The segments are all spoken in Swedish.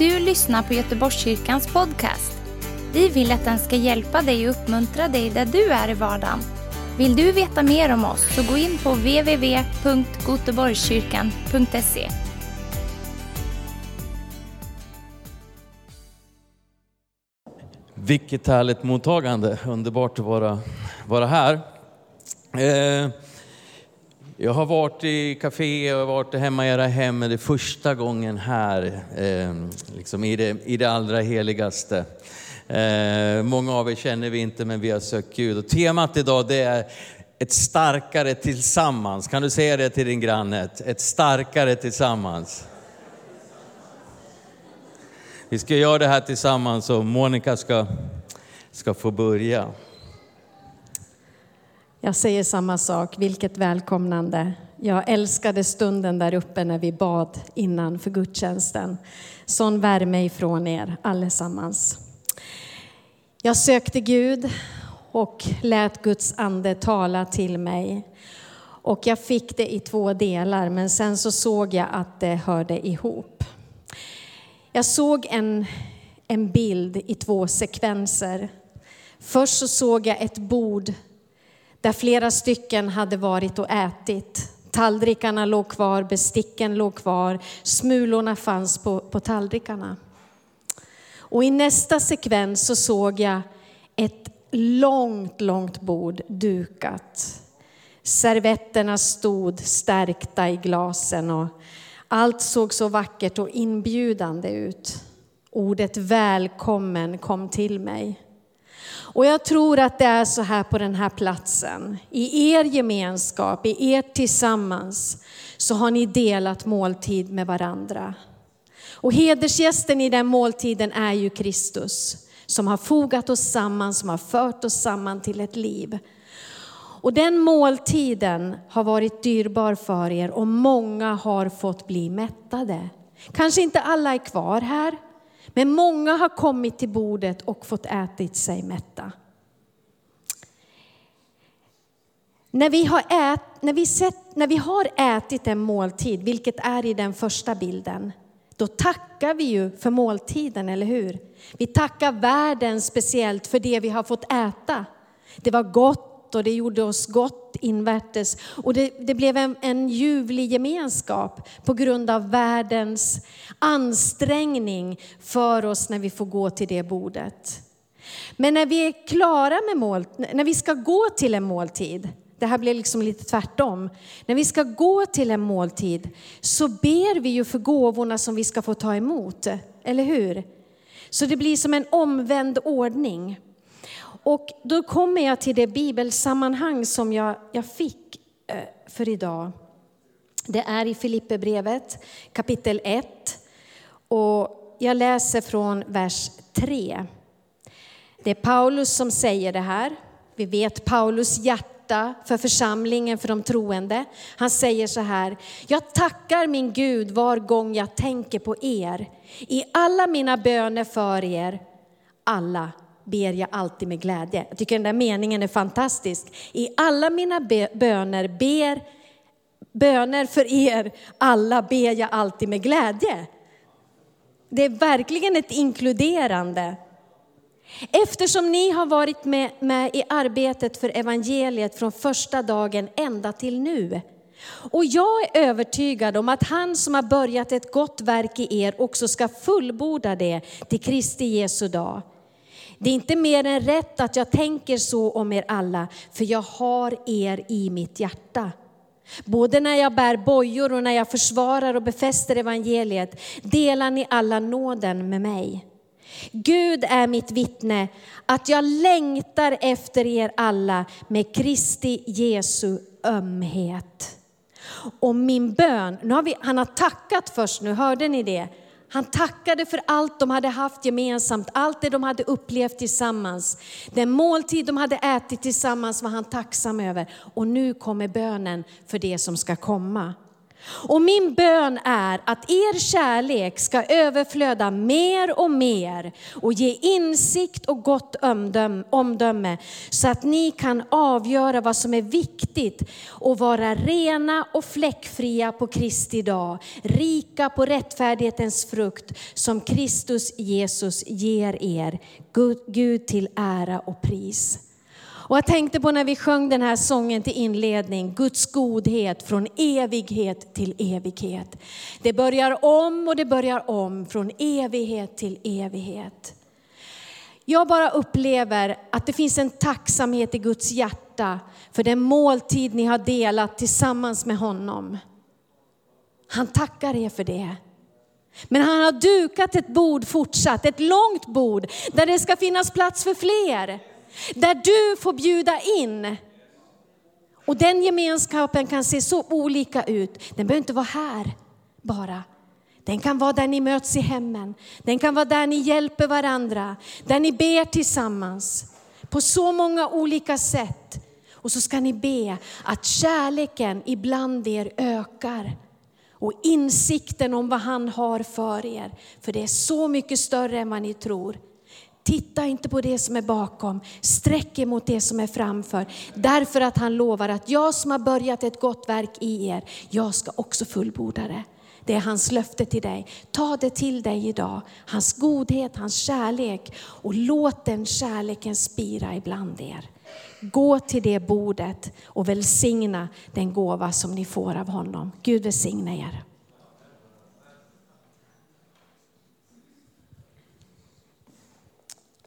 du lyssnar på Göteborgskyrkans podcast. Vi vill att den ska hjälpa dig och uppmuntra dig där du är i vardagen. Vill du veta mer om oss så gå in på www.goteborgskyrkan.se. Vilket härligt mottagande, underbart att vara, vara här. Eh, jag har varit i café, och varit hemma i era hem, men det är första gången här, eh, liksom i, det, i det allra heligaste. Eh, många av er känner vi inte, men vi har sökt Gud. Och temat idag det är ett starkare tillsammans. Kan du säga det till din granne? Ett starkare tillsammans. Vi ska göra det här tillsammans och Monica ska, ska få börja. Jag säger samma sak, vilket välkomnande. Jag älskade stunden där uppe när vi bad innan för gudstjänsten. Sån värme ifrån er allesammans. Jag sökte Gud och lät Guds ande tala till mig. Och jag fick det i två delar, men sen så såg jag att det hörde ihop. Jag såg en, en bild i två sekvenser. Först så såg jag ett bord där flera stycken hade varit och ätit. Tallrikarna låg kvar, besticken låg kvar, smulorna fanns på, på tallrikarna. Och i nästa sekvens så såg jag ett långt, långt bord dukat. Servetterna stod stärkta i glasen och allt såg så vackert och inbjudande ut. Ordet välkommen kom till mig. Och jag tror att det är så här på den här platsen. I er gemenskap, i er tillsammans, så har ni delat måltid med varandra. Och hedersgästen i den måltiden är ju Kristus, som har fogat oss samman, som har fört oss samman till ett liv. Och den måltiden har varit dyrbar för er och många har fått bli mättade. Kanske inte alla är kvar här, men många har kommit till bordet och fått ätit sig mätta. När vi, har ät, när, vi sett, när vi har ätit en måltid, vilket är i den första bilden, då tackar vi ju för måltiden, eller hur? Vi tackar världen speciellt för det vi har fått äta. Det var gott och det gjorde oss gott invärtes. Och det, det blev en, en ljuvlig gemenskap på grund av världens ansträngning för oss när vi får gå till det bordet. Men när vi är klara med mål, när vi ska gå till en måltid, det här blir liksom lite tvärtom. När vi ska gå till en måltid så ber vi ju för gåvorna som vi ska få ta emot, eller hur? Så det blir som en omvänd ordning. Och då kommer jag till det bibelsammanhang som jag, jag fick eh, för idag. Det är i Filipperbrevet kapitel 1 och jag läser från vers 3. Det är Paulus som säger det här. Vi vet Paulus hjärta för församlingen, för de troende. Han säger så här, jag tackar min Gud var gång jag tänker på er. I alla mina böner för er, alla ber jag alltid med glädje. Jag tycker den där meningen är fantastisk. I alla mina böner ber böner för er alla ber jag alltid med glädje. Det är verkligen ett inkluderande. Eftersom ni har varit med, med, i arbetet för evangeliet från första dagen ända till nu. Och jag är övertygad om att han som har börjat ett gott verk i er också ska fullborda det till Kristi Jesu dag. Det är inte mer än rätt att jag tänker så om er alla, för jag har er i mitt hjärta. Både när jag bär bojor och när jag försvarar och befäster evangeliet delar ni alla nåden med mig. Gud är mitt vittne att jag längtar efter er alla med Kristi Jesu ömhet. Och min bön, nu har vi, han har tackat först nu, hörde ni det? Han tackade för allt de hade haft gemensamt, allt det de hade upplevt tillsammans. Den måltid de hade ätit tillsammans var han tacksam över. Och nu kommer bönen för det som ska komma. Och min bön är att er kärlek ska överflöda mer och mer och ge insikt och gott omdöme så att ni kan avgöra vad som är viktigt och vara rena och fläckfria på Kristi dag, rika på rättfärdighetens frukt som Kristus Jesus ger er. Gud till ära och pris. Och jag tänkte på när vi sjöng den här sången till inledning, Guds godhet från evighet till evighet. Det börjar om och det börjar om från evighet till evighet. Jag bara upplever att det finns en tacksamhet i Guds hjärta för den måltid ni har delat tillsammans med honom. Han tackar er för det. Men han har dukat ett bord fortsatt, ett långt bord där det ska finnas plats för fler. Där du får bjuda in. Och den gemenskapen kan se så olika ut. Den behöver inte vara här bara. Den kan vara där ni möts i hemmen. Den kan vara där ni hjälper varandra. Där ni ber tillsammans. På så många olika sätt. Och så ska ni be att kärleken ibland er ökar. Och insikten om vad han har för er. För det är så mycket större än vad ni tror. Titta inte på det som är bakom, sträck er mot det som är framför. Därför att han lovar att jag som har börjat ett gott verk i er, jag ska också fullborda det. Det är hans löfte till dig. Ta det till dig idag. Hans godhet, hans kärlek och låt den kärleken spira ibland er. Gå till det bordet och välsigna den gåva som ni får av honom. Gud välsigne er.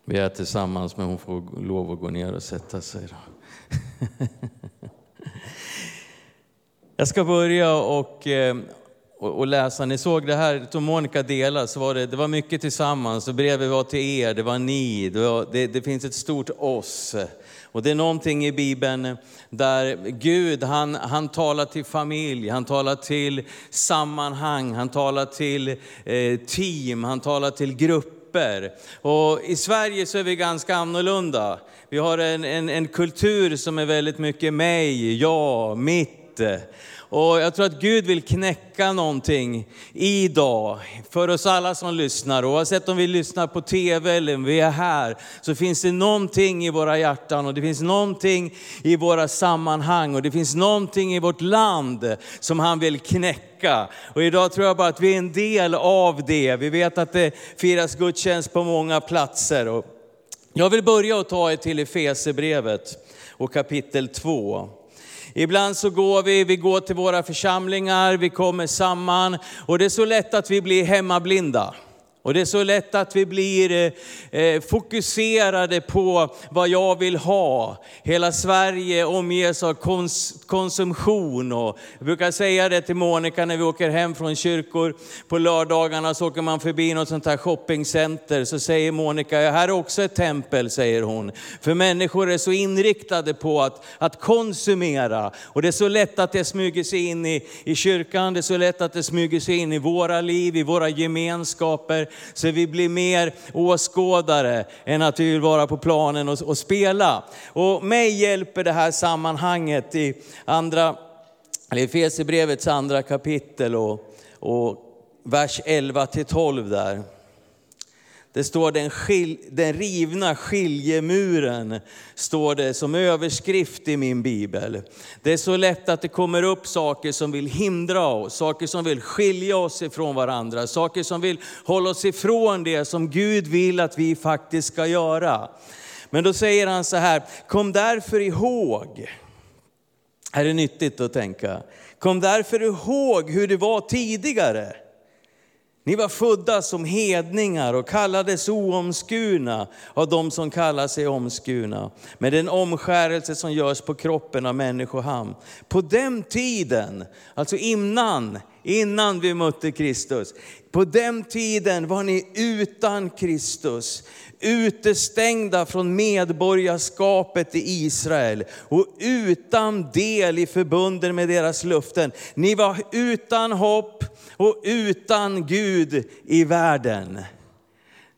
Vi är tillsammans men hon får lov att gå ner och sätta sig. Jag ska börja och, eh, och, och, läsa. Ni såg det här som Monica delade, så var det, det var mycket tillsammans. Och brevet var till er, det var ni, det, var, det, det finns ett stort oss. Och det är någonting i Bibeln där Gud, han, han talar till familj, han talar till sammanhang, han talar till eh, team, han talar till grupper grupper. Och I Sverige så är vi ganska annorlunda. Vi har en, en, en kultur som är väldigt mycket mig, jag, mitt. Och jag tror att Gud vill knäcka någonting idag för oss alla som lyssnar. Oavsett om vi lyssnar på TV eller om vi är här, så finns det någonting i våra hjärtan och det finns någonting i våra sammanhang och det finns någonting i vårt land som han vill knäcka. Och idag tror jag bara att vi är en del av det. Vi vet att det firas gudstjänst på många platser. Och jag vill börja och ta er till Efesebrevet och kapitel 2. Ibland så går vi, vi går till våra församlingar, vi kommer samman och det är så lätt att vi blir hemmablinda. Och det är så lätt att vi blir eh, eh, fokuserade på vad jag vill ha. Hela Sverige omges av kons konsumtion. Och jag brukar säga det till Monica när vi åker hem från kyrkor. På lördagarna så åker man förbi något sånt här shoppingcenter. Så säger Monica, ja, här är också ett tempel, säger hon. För människor är så inriktade på att, att konsumera. Och det är så lätt att det smyger sig in i, i kyrkan, det är så lätt att det smyger sig in i våra liv, i våra gemenskaper så vi blir mer åskådare än att vi vill vara på planen och, och spela. Och mig hjälper det här sammanhanget i andra, eller Efesierbrevets andra kapitel och, och vers 11 till 12 där. Det står den, skil, den rivna skiljemuren, står det som överskrift i min bibel. Det är så lätt att det kommer upp saker som vill hindra oss, saker som vill skilja oss ifrån varandra, saker som vill hålla oss ifrån det som Gud vill att vi faktiskt ska göra. Men då säger han så här, kom därför ihåg, är det nyttigt att tänka, kom därför ihåg hur det var tidigare ni var födda som hedningar och kallades oomskurna av de som kallar sig omskurna. Med den omskärelse som görs på kroppen av människohamn. På den tiden, alltså innan, innan vi mötte Kristus. På den tiden var ni utan Kristus, utestängda från medborgarskapet i Israel och utan del i förbunden med deras luften. Ni var utan hopp och utan Gud i världen.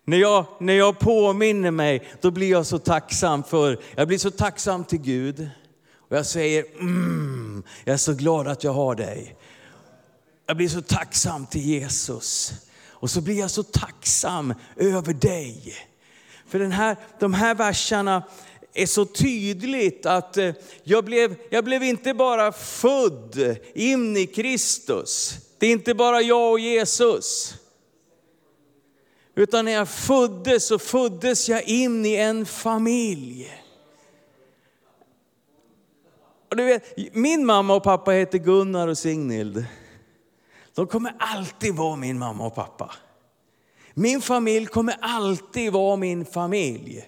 När jag, när jag påminner mig, då blir jag så tacksam för, jag blir så tacksam till Gud. Och jag säger, mm, jag är så glad att jag har dig jag blir så tacksam till Jesus. Och så blir jag så tacksam över dig. För den här, de här verserna är så tydligt att eh, jag blev, jag blev inte bara född in i Kristus. Det är inte bara jag och Jesus. Utan när jag föddes så föddes jag in i en familj. Och du vet, min mamma och pappa heter Gunnar och Signild. De kommer alltid vara min mamma och pappa. Min familj kommer alltid vara min familj.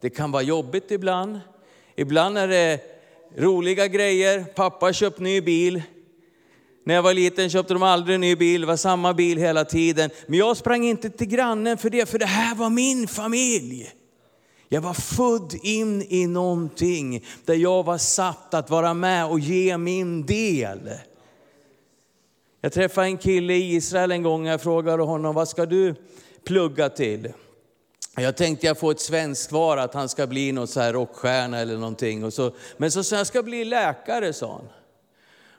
Det kan vara jobbigt ibland. Ibland är det roliga grejer. Pappa har köpt ny bil. När jag var liten köpte de aldrig en ny bil, det var samma bil hela tiden. Men jag sprang inte till grannen för det, för det här var min familj. Jag var född in i någonting där jag var satt att vara med och ge min del. Jag träffade en kille i Israel en gång och jag frågade honom, vad ska du plugga till? Jag tänkte jag får ett svenskt svar att han ska bli något så här rockstjärna eller någonting. Och så, men så sa jag ska bli läkare, sa han.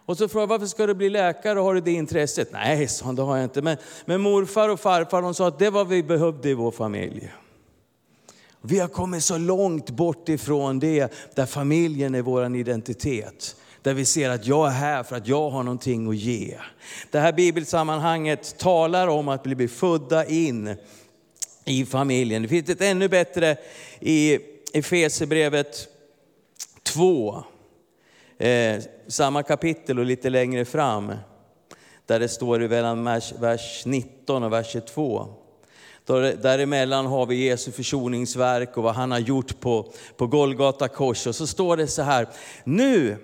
Och så frågade jag, varför ska du bli läkare? Har du det intresset? Nej, sa han, det har jag inte. Men, men morfar och farfar de sa att det var vad vi behövde i vår familj. Vi har kommit så långt bort ifrån det, där familjen är vår identitet. Där vi ser att jag är här för att jag har någonting att ge. Det här bibelsammanhanget talar om att bli födda in i familjen. Det finns ett ännu bättre i Efesierbrevet 2. Eh, samma kapitel och lite längre fram. Där det står i vers, vers 19 och vers 22. Däremellan har vi Jesu försoningsverk och vad han har gjort på, på Golgata kors. Och så står det så här, nu,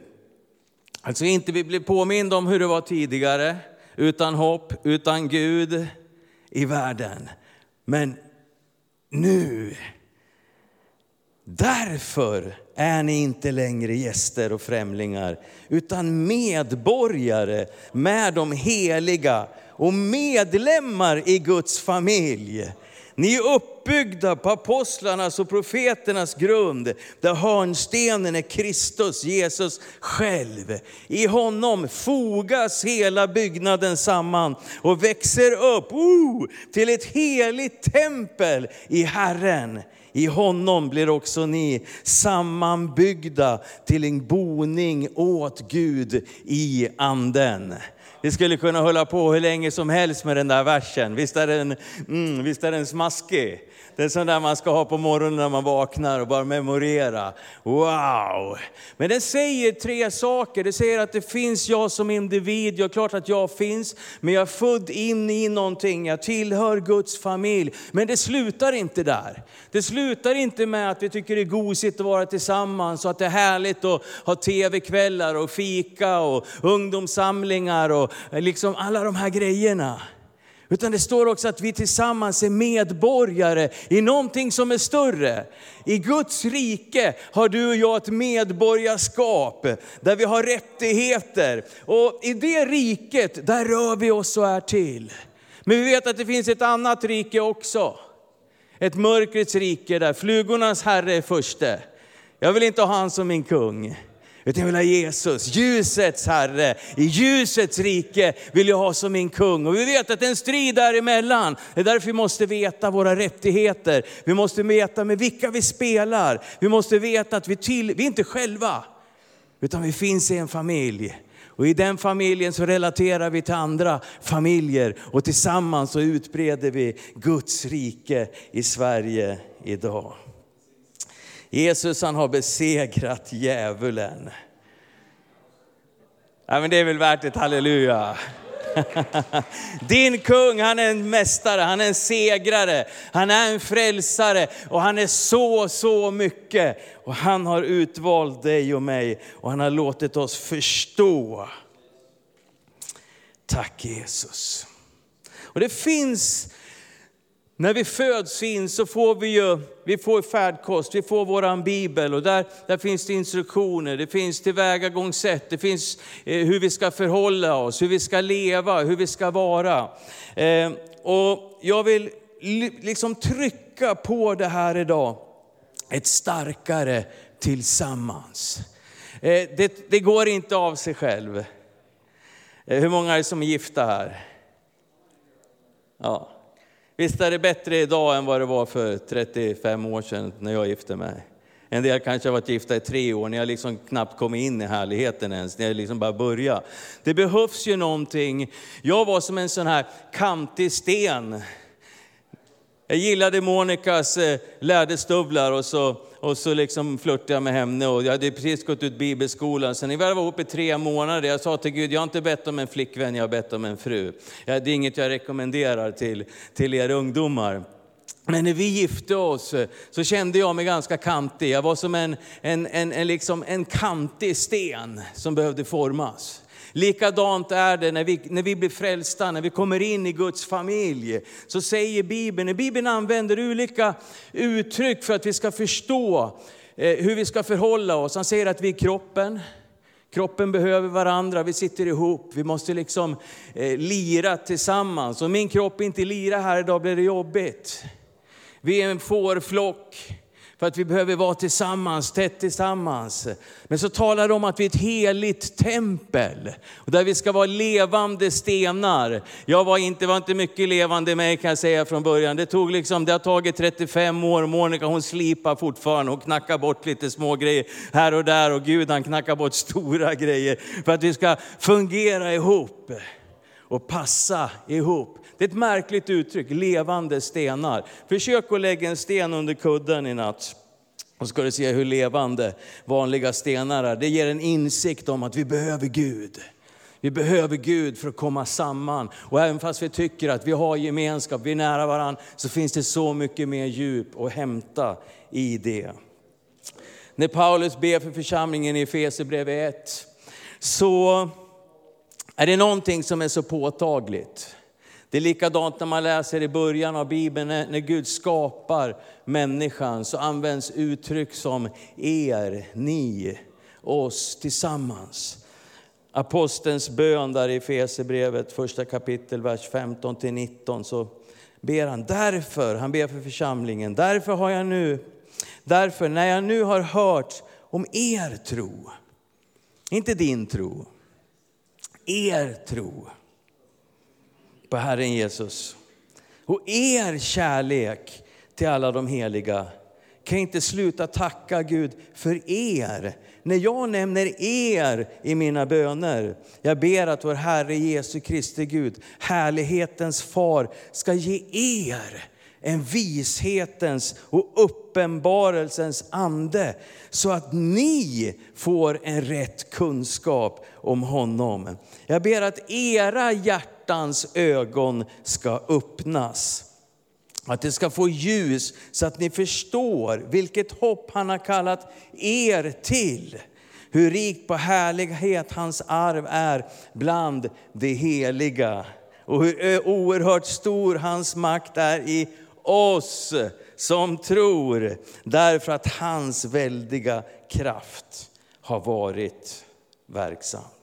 alltså inte vi blir påminda om hur det var tidigare, utan hopp, utan Gud i världen. Men nu, därför är ni inte längre gäster och främlingar, utan medborgare med de heliga och medlemmar i Guds familj. Ni är uppbyggda på apostlarnas och profeternas grund, där hörnstenen är Kristus, Jesus själv. I honom fogas hela byggnaden samman och växer upp oh, till ett heligt tempel i Herren. I honom blir också ni sammanbyggda till en boning åt Gud i anden. Vi skulle kunna hålla på hur länge som helst med den där versen. Visst är den, mm, visst är den smaskig? Det är sån där man ska ha på morgonen när man vaknar och bara memorera. Wow! Men den säger tre saker. Det säger att det finns jag som individ. Ja, klart att jag finns. Men jag är född in i någonting. Jag tillhör Guds familj. Men det slutar inte där. Det slutar inte med att vi tycker det är gosigt att vara tillsammans och att det är härligt att ha tv-kvällar och fika och ungdomssamlingar och liksom alla de här grejerna. Utan det står också att vi tillsammans är medborgare i någonting som är större. I Guds rike har du och jag ett medborgarskap där vi har rättigheter. Och i det riket, där rör vi oss och är till. Men vi vet att det finns ett annat rike också. Ett mörkrets rike där flugornas herre är förste. Jag vill inte ha han som min kung. Utan jag vill ha Jesus, ljusets Herre. I ljusets rike vill jag ha som min kung. Och vi vet att det är en strid däremellan. Det är därför vi måste veta våra rättigheter. Vi måste veta med vilka vi spelar. Vi måste veta att vi, till, vi är inte själva, utan vi finns i en familj. Och i den familjen så relaterar vi till andra familjer och tillsammans så utbreder vi Guds rike i Sverige idag. Jesus han har besegrat djävulen. Ja, men det är väl värt ett halleluja. Din kung, han är en mästare, han är en segrare, han är en frälsare och han är så, så mycket. Och han har utvalt dig och mig och han har låtit oss förstå. Tack Jesus. Och det finns när vi föds in så får vi ju vi får färdkost, vi får vår bibel och där, där finns det instruktioner, det finns tillvägagångssätt, det finns eh, hur vi ska förhålla oss, hur vi ska leva, hur vi ska vara. Eh, och jag vill liksom trycka på det här idag, ett starkare tillsammans. Eh, det, det går inte av sig själv. Eh, hur många är det som är gifta här? Ja. Visst är det bättre idag än vad det var för 35 år sedan när jag gifte mig? En del kanske har varit gifta i tre år, ni har liksom knappt kommit in i härligheten ens, ni har liksom bara börjat. Det behövs ju någonting. Jag var som en sån här kantig sten. Jag gillade Monikas eh, läderstövlar och så, och så liksom flörtade jag med henne och jag hade precis gått ut bibelskolan. Sen när vi var ihop i tre månader, jag sa till Gud, jag har inte bett om en flickvän, jag har bett om en fru. Det är inget jag rekommenderar till, till er ungdomar. Men när vi gifte oss så kände jag mig ganska kantig. Jag var som en, en, en, en, liksom en kantig sten som behövde formas. Likadant är det när vi, när vi blir frälsta, när vi kommer in i Guds familj. Så säger Bibeln, när Bibeln använder olika uttryck för att vi ska förstå eh, hur vi ska förhålla oss. Han säger att vi är kroppen, Kroppen behöver varandra, vi sitter ihop, vi måste liksom eh, lira tillsammans. Om min kropp inte lirar här idag blir det jobbigt. Vi är en fårflock för att vi behöver vara tillsammans, tätt tillsammans. Men så talar det om att vi är ett heligt tempel, och där vi ska vara levande stenar. Jag var inte, var inte mycket levande i mig kan jag säga från början. Det, tog liksom, det har tagit 35 år, Monica hon slipar fortfarande, hon knackar bort lite små grejer här och där och Gud han knackar bort stora grejer för att vi ska fungera ihop och passa ihop. Det är ett märkligt uttryck, levande stenar. Försök att lägga en sten under kudden i natt. Och ska du se hur levande vanliga stenar är. Det ger en insikt om att vi behöver Gud. Vi behöver Gud för att komma samman. Och även fast vi tycker att vi har gemenskap, vi är nära varandra, så finns det så mycket mer djup att hämta i det. När Paulus ber för församlingen i Efesierbrevet 1, så är det någonting som är så påtagligt. Det är likadant när man läser i början av Bibeln, när Gud skapar människan så används uttryck som er, ni, oss tillsammans. Apostelns bön där i Efesierbrevet, första kapitel, vers 15 19, så ber han därför, han ber för församlingen, därför har jag nu, därför när jag nu har hört om er tro, inte din tro, er tro på Herren Jesus. Och er kärlek till alla de heliga kan inte sluta tacka Gud för er. När jag nämner er i mina böner, jag ber att vår Herre Jesu Kristi Gud, härlighetens far, ska ge er en vishetens och uppenbarelsens ande så att ni får en rätt kunskap om honom. Jag ber att era hjärtan hjärtans ögon ska öppnas. Att det ska få ljus så att ni förstår vilket hopp han har kallat er till. Hur rikt på härlighet hans arv är bland de heliga. Och hur oerhört stor hans makt är i oss som tror, därför att hans väldiga kraft har varit verksam.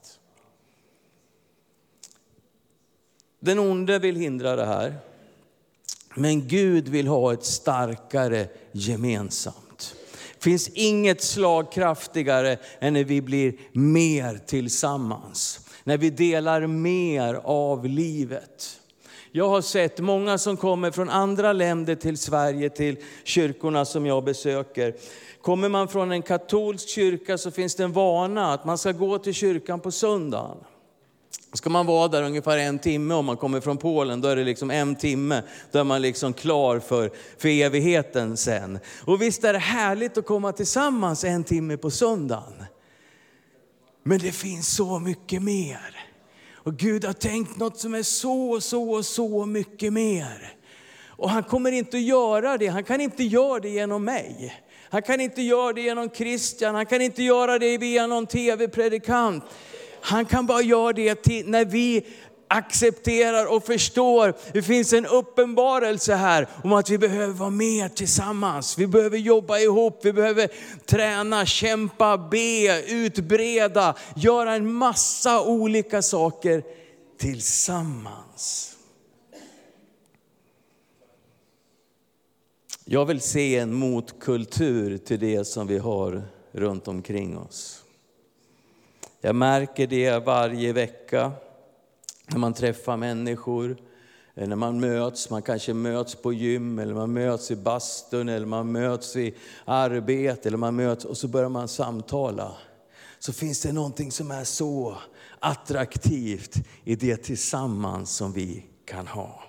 Den onde vill hindra det här, men Gud vill ha ett starkare gemensamt. Det finns inget slagkraftigare än när vi blir mer tillsammans, när vi delar mer av livet. Jag har sett många som kommer från andra länder till Sverige, till kyrkorna som jag besöker. Kommer man från en katolsk kyrka så finns det en vana att man ska gå till kyrkan på söndagen. Ska man vara där ungefär en timme om man kommer från Polen, då är det liksom en timme, då är man liksom klar för, för evigheten sen. Och visst är det härligt att komma tillsammans en timme på söndagen. Men det finns så mycket mer. Och Gud har tänkt något som är så, så, så mycket mer. Och han kommer inte att göra det, han kan inte göra det genom mig. Han kan inte göra det genom Christian, han kan inte göra det via någon tv-predikant. Han kan bara göra det när vi accepterar och förstår. Det finns en uppenbarelse här om att vi behöver vara med tillsammans. Vi behöver jobba ihop, vi behöver träna, kämpa, be, utbreda, göra en massa olika saker tillsammans. Jag vill se en motkultur till det som vi har runt omkring oss. Jag märker det varje vecka när man träffar människor, eh, när man möts, man kanske möts på gym, eller man möts i bastun, eller man möts i arbete, eller man möts och så börjar man samtala. Så finns det någonting som är så attraktivt i det tillsammans som vi kan ha.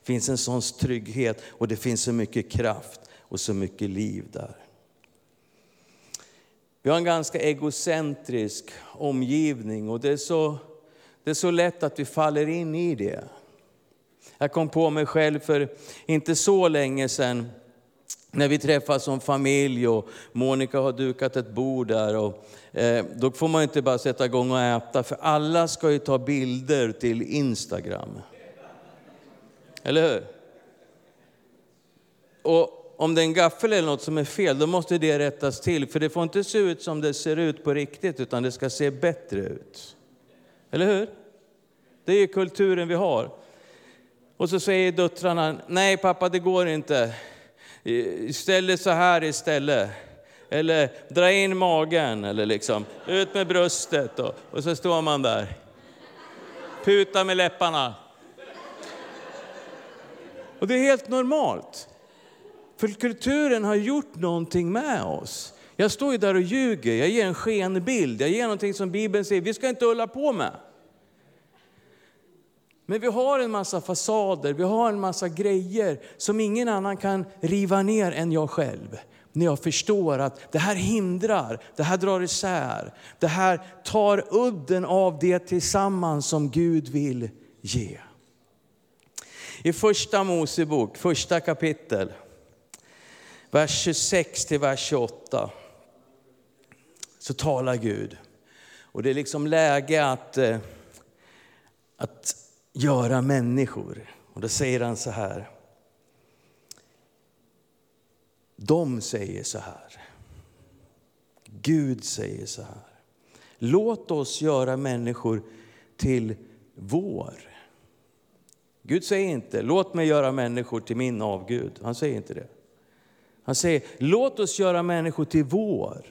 Det finns en sån trygghet och det finns så mycket kraft och så mycket liv där. Vi har en ganska egocentrisk omgivning och det är så, det är så lätt att vi faller in i det. Jag kom på mig själv för inte så länge sedan när vi träffas som familj och Monica har dukat ett bord där. Och, eh, då får man inte bara sätta igång och äta för alla ska ju ta bilder till Instagram. Eller hur? Och om det är en gaffel eller något som är fel, då måste det rättas till. För det får inte se ut som det ser ut på riktigt, utan det ska se bättre ut. Eller hur? Det är kulturen vi har. Och så säger döttrarna, nej pappa det går inte. Istället så här istället. Eller dra in magen, eller liksom ut med bröstet. Och, och så står man där. Puta med läpparna. Och det är helt normalt. För kulturen har gjort någonting med oss. Jag står ju där och ljuger, jag ger en skenbild, jag ger någonting som Bibeln säger, vi ska inte hålla på med. Men vi har en massa fasader, vi har en massa grejer som ingen annan kan riva ner än jag själv. När jag förstår att det här hindrar, det här drar isär, det här tar udden av det tillsammans som Gud vill ge. I första Mosebok, första kapitel, vers 26 till vers 28, så talar Gud. Och det är liksom läge att, eh, att göra människor. Och då säger han så här. De säger så här. Gud säger så här. Låt oss göra människor till vår. Gud säger inte, låt mig göra människor till min avgud. Han säger inte det. Han säger, låt oss göra människor till vår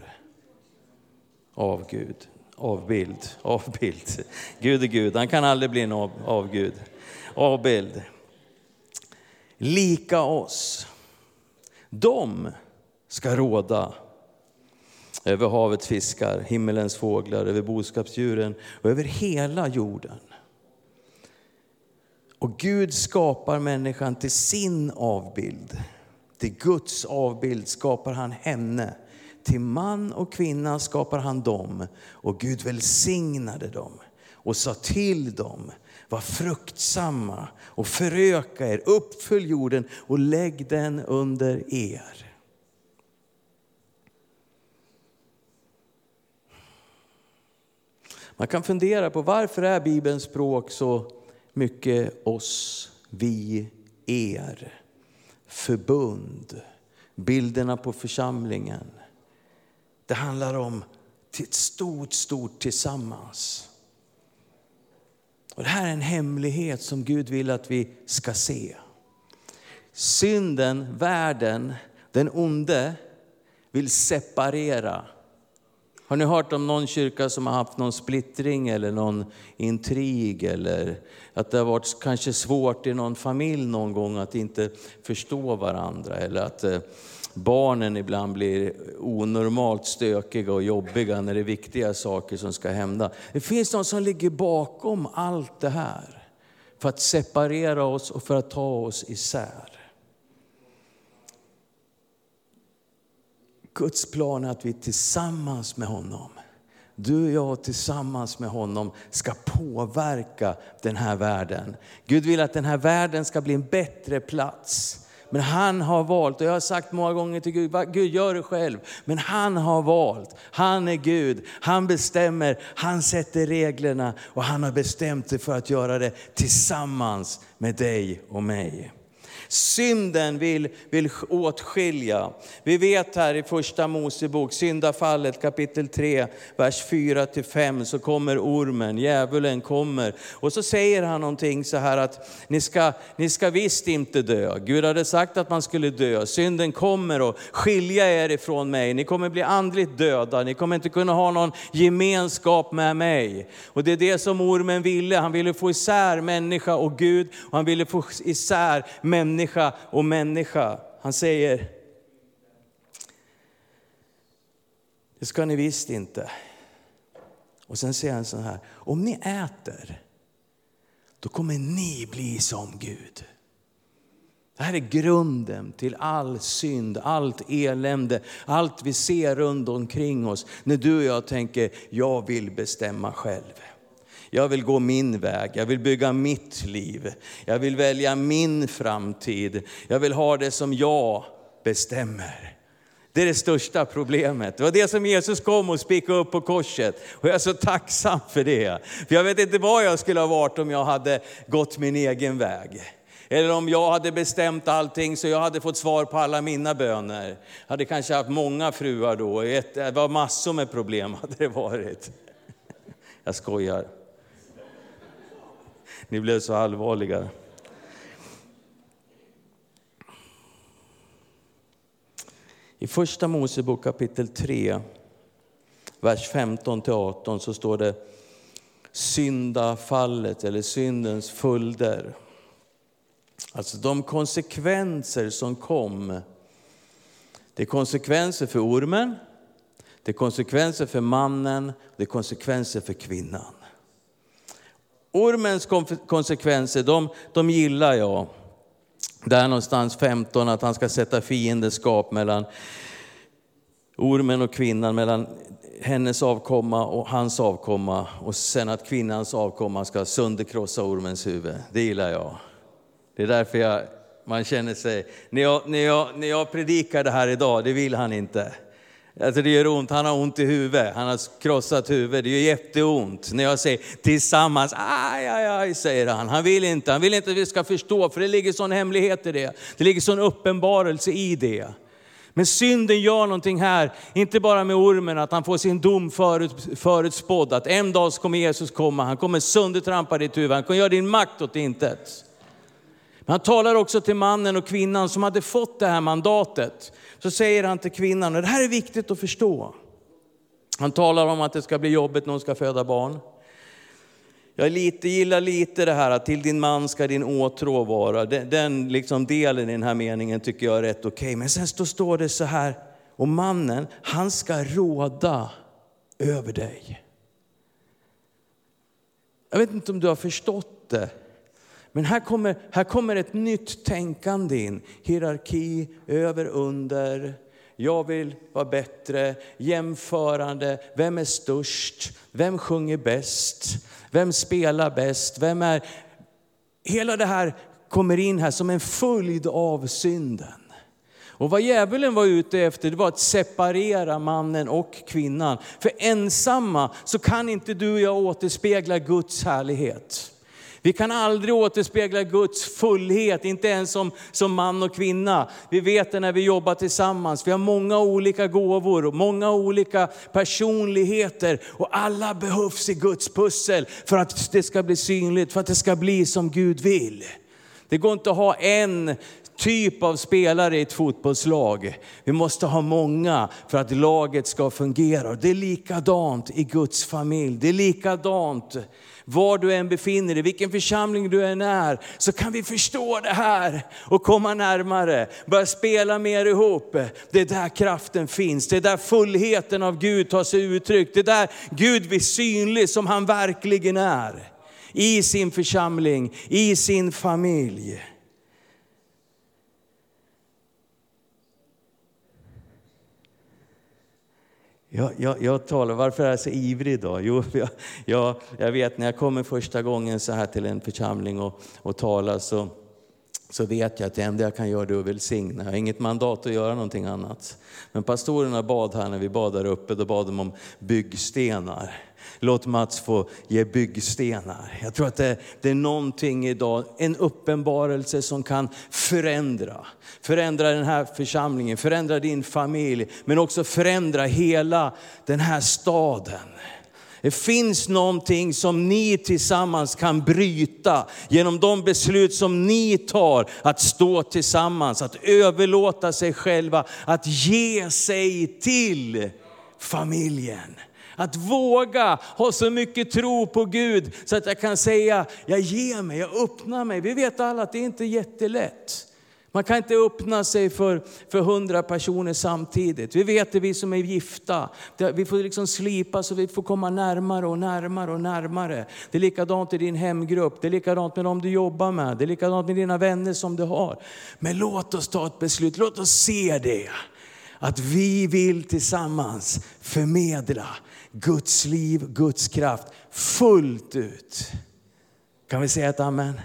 avgud. Avbild, avbild. Gud är Gud, han kan aldrig bli en av, avgud. Avbild. Lika oss. De ska råda över havets fiskar, himmelens fåglar, över boskapsdjuren och över hela jorden. Och Gud skapar människan till sin avbild. Till Guds avbild skapar han henne. Till man och kvinna skapar han dem. Och Gud välsignade dem och sa till dem, var fruktsamma och föröka er, uppfyll jorden och lägg den under er. Man kan fundera på varför är Bibelns språk så mycket oss, vi, er, förbund, bilderna på församlingen. Det handlar om ett stort, stort tillsammans. Och det här är en hemlighet som Gud vill att vi ska se. Synden, världen, den onde vill separera har ni hört om någon kyrka som har haft någon splittring eller någon intrig eller att det har varit kanske svårt i någon familj någon gång att inte förstå varandra eller att eh, barnen ibland blir onormalt stökiga och jobbiga när det är viktiga saker som ska hända. Det finns någon som ligger bakom allt det här för att separera oss och för att ta oss isär. Guds plan är att vi tillsammans med honom, du och jag tillsammans med honom ska påverka den här världen. Gud vill att den här världen ska bli en bättre plats. Men han har valt, och jag har sagt många gånger till Gud, Gud gör det själv. Men han har valt, han är Gud, han bestämmer, han sätter reglerna och han har bestämt sig för att göra det tillsammans med dig och mig. Synden vill, vill åtskilja. Vi vet här i första Mosebok, syndafallet kapitel 3, vers 4-5, så kommer ormen, djävulen kommer. Och så säger han någonting så här att ni ska, ni ska visst inte dö. Gud hade sagt att man skulle dö. Synden kommer och skilja er ifrån mig. Ni kommer bli andligt döda. Ni kommer inte kunna ha någon gemenskap med mig. Och det är det som ormen ville. Han ville få isär människa och Gud. Och han ville få isär människa och människa. Han säger, det ska ni visst inte. Och sen säger han så här, om ni äter, då kommer ni bli som Gud. Det här är grunden till all synd, allt elände, allt vi ser runt omkring oss. När du och jag tänker, jag vill bestämma själv. Jag vill gå min väg, jag vill bygga mitt liv. Jag vill välja min framtid. Jag vill ha det som jag bestämmer. Det är det största problemet. Det var det som Jesus kom och spikade upp på korset. Och jag är så tacksam för det. För jag vet inte vad jag skulle ha varit om jag hade gått min egen väg. Eller om jag hade bestämt allting så jag hade fått svar på alla mina böner. Jag hade kanske haft många fruar då, det var massor med problem hade det varit. Jag skojar. Ni blev så allvarliga. I första Mosebok kapitel 3, vers 15-18 så står det syndafallet eller syndens följder. Alltså de konsekvenser som kom. Det är konsekvenser för ormen, det är konsekvenser för mannen, det är konsekvenser för kvinnan. Ormens konsekvenser, de, de gillar jag. Där någonstans 15, att han ska sätta fiendeskap mellan ormen och kvinnan, mellan hennes avkomma och hans avkomma. Och sen att kvinnans avkomma ska sönderkrossa ormens huvud. Det gillar jag. Det är därför jag, man känner sig, när jag, när, jag, när jag predikar det här idag, det vill han inte. Alltså det gör ont, han har ont i huvudet, han har krossat huvudet, det gör jätteont. När jag säger tillsammans, aj, aj, aj, säger han. Han vill inte, han vill inte att vi ska förstå, för det ligger sån hemlighet i det. Det ligger sån uppenbarelse i det. Men synden gör någonting här, inte bara med ormen, att han får sin dom förut, förutspådd. Att en dag kommer Jesus komma, han kommer söndertrampa ditt huvud, han kommer göra din makt åt intet. Men han talar också till mannen och kvinnan som hade fått det här mandatet. Så säger han till kvinnan, och det här är viktigt att förstå. Han talar om att det ska bli jobbigt när hon ska föda barn. Jag lite, gillar lite det här att till din man ska din åtrå vara. Den, den liksom delen i den här meningen tycker jag är rätt okej. Okay. Men sen står det så här, och mannen, han ska råda över dig. Jag vet inte om du har förstått det. Men här kommer, här kommer ett nytt tänkande in. Hierarki, över, under. Jag vill vara bättre, jämförande. Vem är störst? Vem sjunger bäst? Vem spelar bäst? Vem är... Hela det här kommer in här som en följd av synden. Och vad djävulen var ute efter det var att separera mannen och kvinnan. För ensamma så kan inte du och jag återspegla Guds härlighet. Vi kan aldrig återspegla Guds fullhet, inte ens som, som man och kvinna. Vi vet det när vi jobbar tillsammans. Vi har många olika gåvor och många olika personligheter. Och alla behövs i Guds pussel för att det ska bli synligt, för att det ska bli som Gud vill. Det går inte att ha en typ av spelare i ett fotbollslag. Vi måste ha många för att laget ska fungera. Det är likadant i Guds familj. Det är likadant var du än befinner dig, vilken församling du än är, så kan vi förstå det här och komma närmare, börja spela mer ihop. Det är där kraften finns, det är där fullheten av Gud tar sig uttryck, det är där Gud blir synlig som han verkligen är. I sin församling, i sin familj. Jag, jag, jag, talar, varför är jag så ivrig idag? Jo, jag, jag, jag vet när jag kommer första gången så här till en församling och, och talar så, så vet jag att det enda jag kan göra är att välsigna. Jag har inget mandat att göra någonting annat. Men pastorerna bad här när vi bad där uppe, då bad de om byggstenar. Låt Mats få ge byggstenar. Jag tror att det, det, är någonting idag, en uppenbarelse som kan förändra. Förändra den här församlingen, förändra din familj, men också förändra hela den här staden. Det finns någonting som ni tillsammans kan bryta genom de beslut som ni tar att stå tillsammans, att överlåta sig själva, att ge sig till familjen. Att våga ha så mycket tro på Gud så att jag kan säga, jag ger mig, jag öppnar mig. Vi vet alla att det inte är jättelätt. Man kan inte öppna sig för, för hundra personer samtidigt. Vi vet det, vi som är gifta. Vi får liksom slipa så vi får komma närmare och närmare och närmare. Det är likadant i din hemgrupp, det är likadant med dem du jobbar med, det är likadant med dina vänner som du har. Men låt oss ta ett beslut, låt oss se det. Att vi vill tillsammans förmedla Guds liv, Guds kraft fullt ut. Kan vi säga ett amen?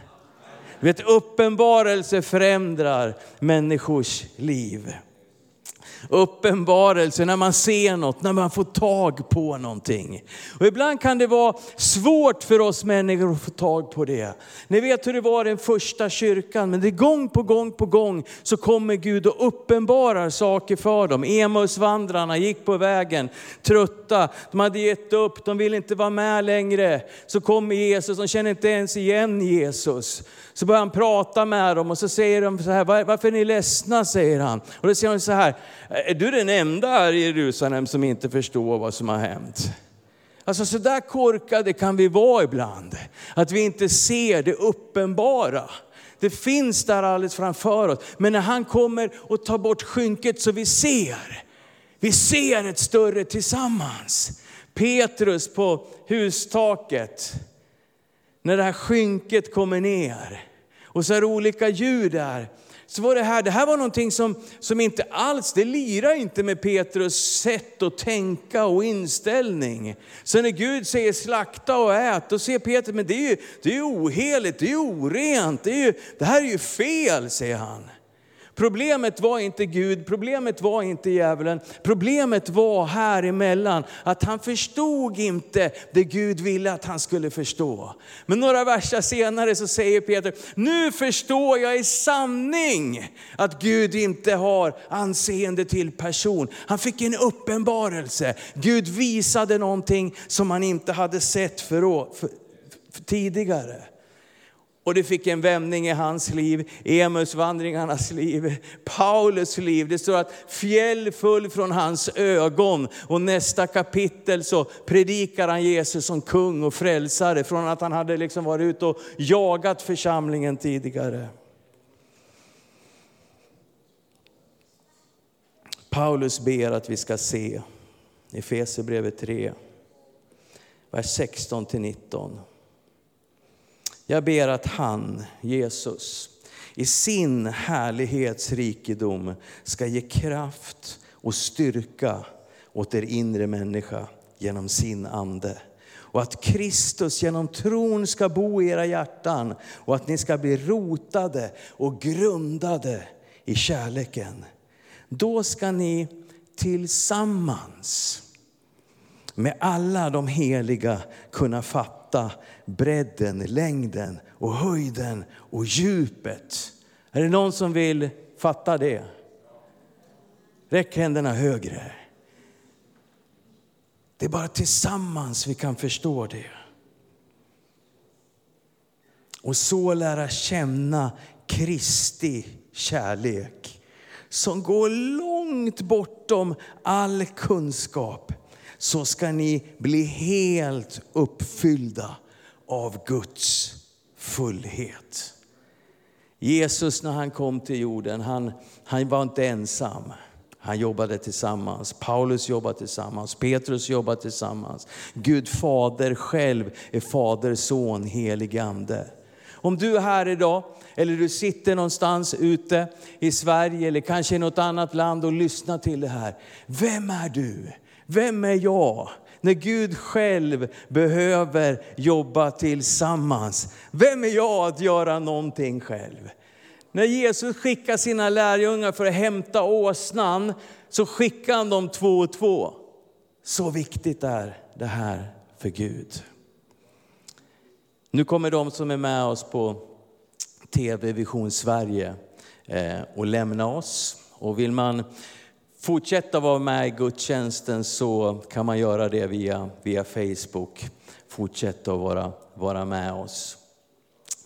Du vet, uppenbarelse förändrar människors liv. Uppenbarelse, när man ser något, när man får tag på någonting. Och ibland kan det vara svårt för oss människor att få tag på det. Ni vet hur det var i den första kyrkan, men det är gång på gång på gång så kommer Gud och uppenbarar saker för dem. Emusvandrarna gick på vägen, trötta, de hade gett upp, de ville inte vara med längre. Så kommer Jesus, de känner inte ens igen Jesus. Så börjar han prata med dem och så säger de så här, varför är ni ledsna? säger han. Och då säger de så här, Eh, är du den enda här i Jerusalem som inte förstår vad som har hänt? Alltså så där korkade kan vi vara ibland. Att vi inte ser det uppenbara. Det finns där alldeles framför oss. Men när han kommer och tar bort skynket så vi ser. Vi ser ett större tillsammans. Petrus på hustaket när det här skynket kommer ner och så är det olika ljud där. Så var det här, det här var någonting som, som inte alls, det lirar inte med Petrus sätt att tänka och inställning. Så när Gud säger slakta och ät, då ser Petrus, men det är ju det är oheligt, det är orent, det, är ju, det här är ju fel, säger han. Problemet var inte Gud, problemet var inte djävulen. Problemet var här emellan att han förstod inte det Gud ville att han skulle förstå. Men några verser senare så säger Peter, nu förstår jag i sanning att Gud inte har anseende till person. Han fick en uppenbarelse. Gud visade någonting som han inte hade sett för, för, för tidigare. Och det fick en vändning i hans liv, Emusvandringarnas liv, Paulus liv. Det står att fjäll föll från hans ögon och nästa kapitel så predikar han Jesus som kung och frälsare från att han hade liksom varit ute och jagat församlingen tidigare. Paulus ber att vi ska se i Efesierbrevet 3, vers 16 till 19. Jag ber att han, Jesus, i sin härlighetsrikedom ska ge kraft och styrka åt er inre människa genom sin ande. Och att Kristus genom tron ska bo i era hjärtan och att ni ska bli rotade och grundade i kärleken. Då ska ni tillsammans med alla de heliga kunna fatta bredden, längden och höjden och djupet. Är det någon som vill fatta det? Räck händerna högre. Det är bara tillsammans vi kan förstå det. Och så lära känna Kristi kärlek som går långt bortom all kunskap. Så ska ni bli helt uppfyllda av Guds fullhet. Jesus när han kom till jorden, han, han var inte ensam. Han jobbade tillsammans, Paulus jobbade tillsammans, Petrus jobbade tillsammans. Gud fader själv är fader, son, helig ande. Om du är här idag, eller du sitter någonstans ute i Sverige eller kanske i något annat land och lyssnar till det här. Vem är du? Vem är jag? när Gud själv behöver jobba tillsammans. Vem är jag att göra någonting själv? När Jesus skickar sina lärjungar för att hämta åsnan så skickar han dem två och två. Så viktigt är det här för Gud. Nu kommer de som är med oss på TV Vision Sverige eh, och lämna oss. Och vill man fortsätta vara med i gudstjänsten så kan man göra det via, via Facebook. Fortsätta att vara, vara med oss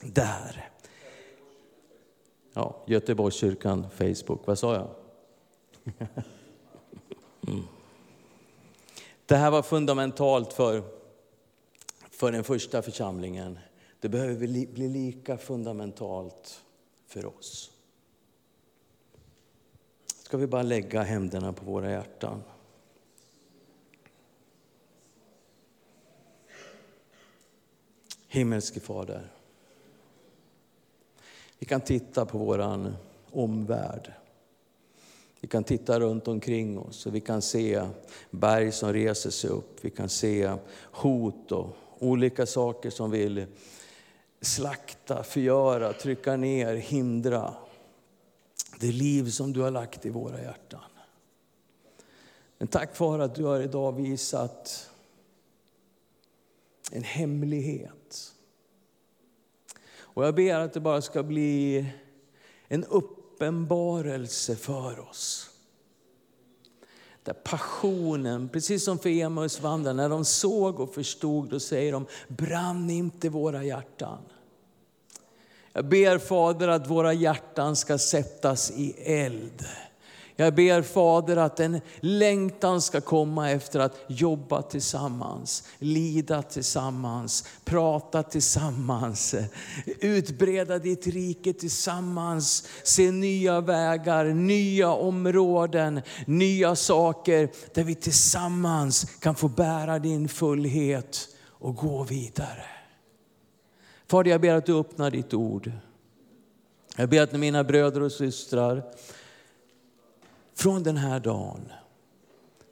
där. Ja, Göteborgskyrkan Facebook, vad sa jag? Mm. Det här var fundamentalt för, för den första församlingen. Det behöver bli lika fundamentalt för oss. Ska vi bara lägga händerna på våra hjärtan. Himmelske Fader. Vi kan titta på vår omvärld. Vi kan titta runt omkring oss och vi kan se berg som reser sig upp. Vi kan se hot och olika saker som vill slakta, förgöra, trycka ner, hindra det liv som du har lagt i våra hjärtan. Men tack vare att du har idag visat en hemlighet. Och jag ber att det bara ska bli en uppenbarelse för oss. Där passionen, precis som för Emmausvandrarna, när de såg och förstod, då säger de, brann inte våra hjärtan. Jag ber Fader att våra hjärtan ska sättas i eld. Jag ber Fader att en längtan ska komma efter att jobba tillsammans, lida tillsammans, prata tillsammans, utbreda ditt rike tillsammans, se nya vägar, nya områden, nya saker där vi tillsammans kan få bära din fullhet och gå vidare. Fader, jag ber att du öppnar ditt ord. Jag ber att mina bröder och systrar från den här dagen,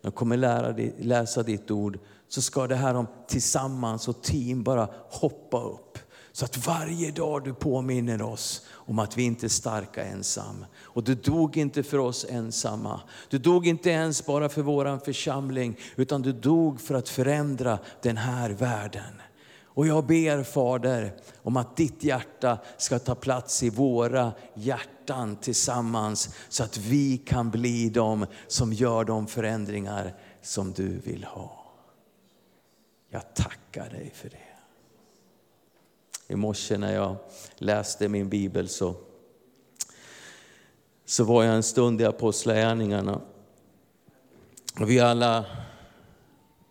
när de kommer lära, läsa ditt ord, så ska det här om tillsammans och team bara hoppa upp. Så att varje dag du påminner oss om att vi inte är starka ensam. Och du dog inte för oss ensamma. Du dog inte ens bara för våran församling, utan du dog för att förändra den här världen. Och jag ber Fader om att ditt hjärta ska ta plats i våra hjärtan tillsammans så att vi kan bli de som gör de förändringar som du vill ha. Jag tackar dig för det. I morse när jag läste min bibel så, så var jag en stund i Apostlagärningarna. Vi alla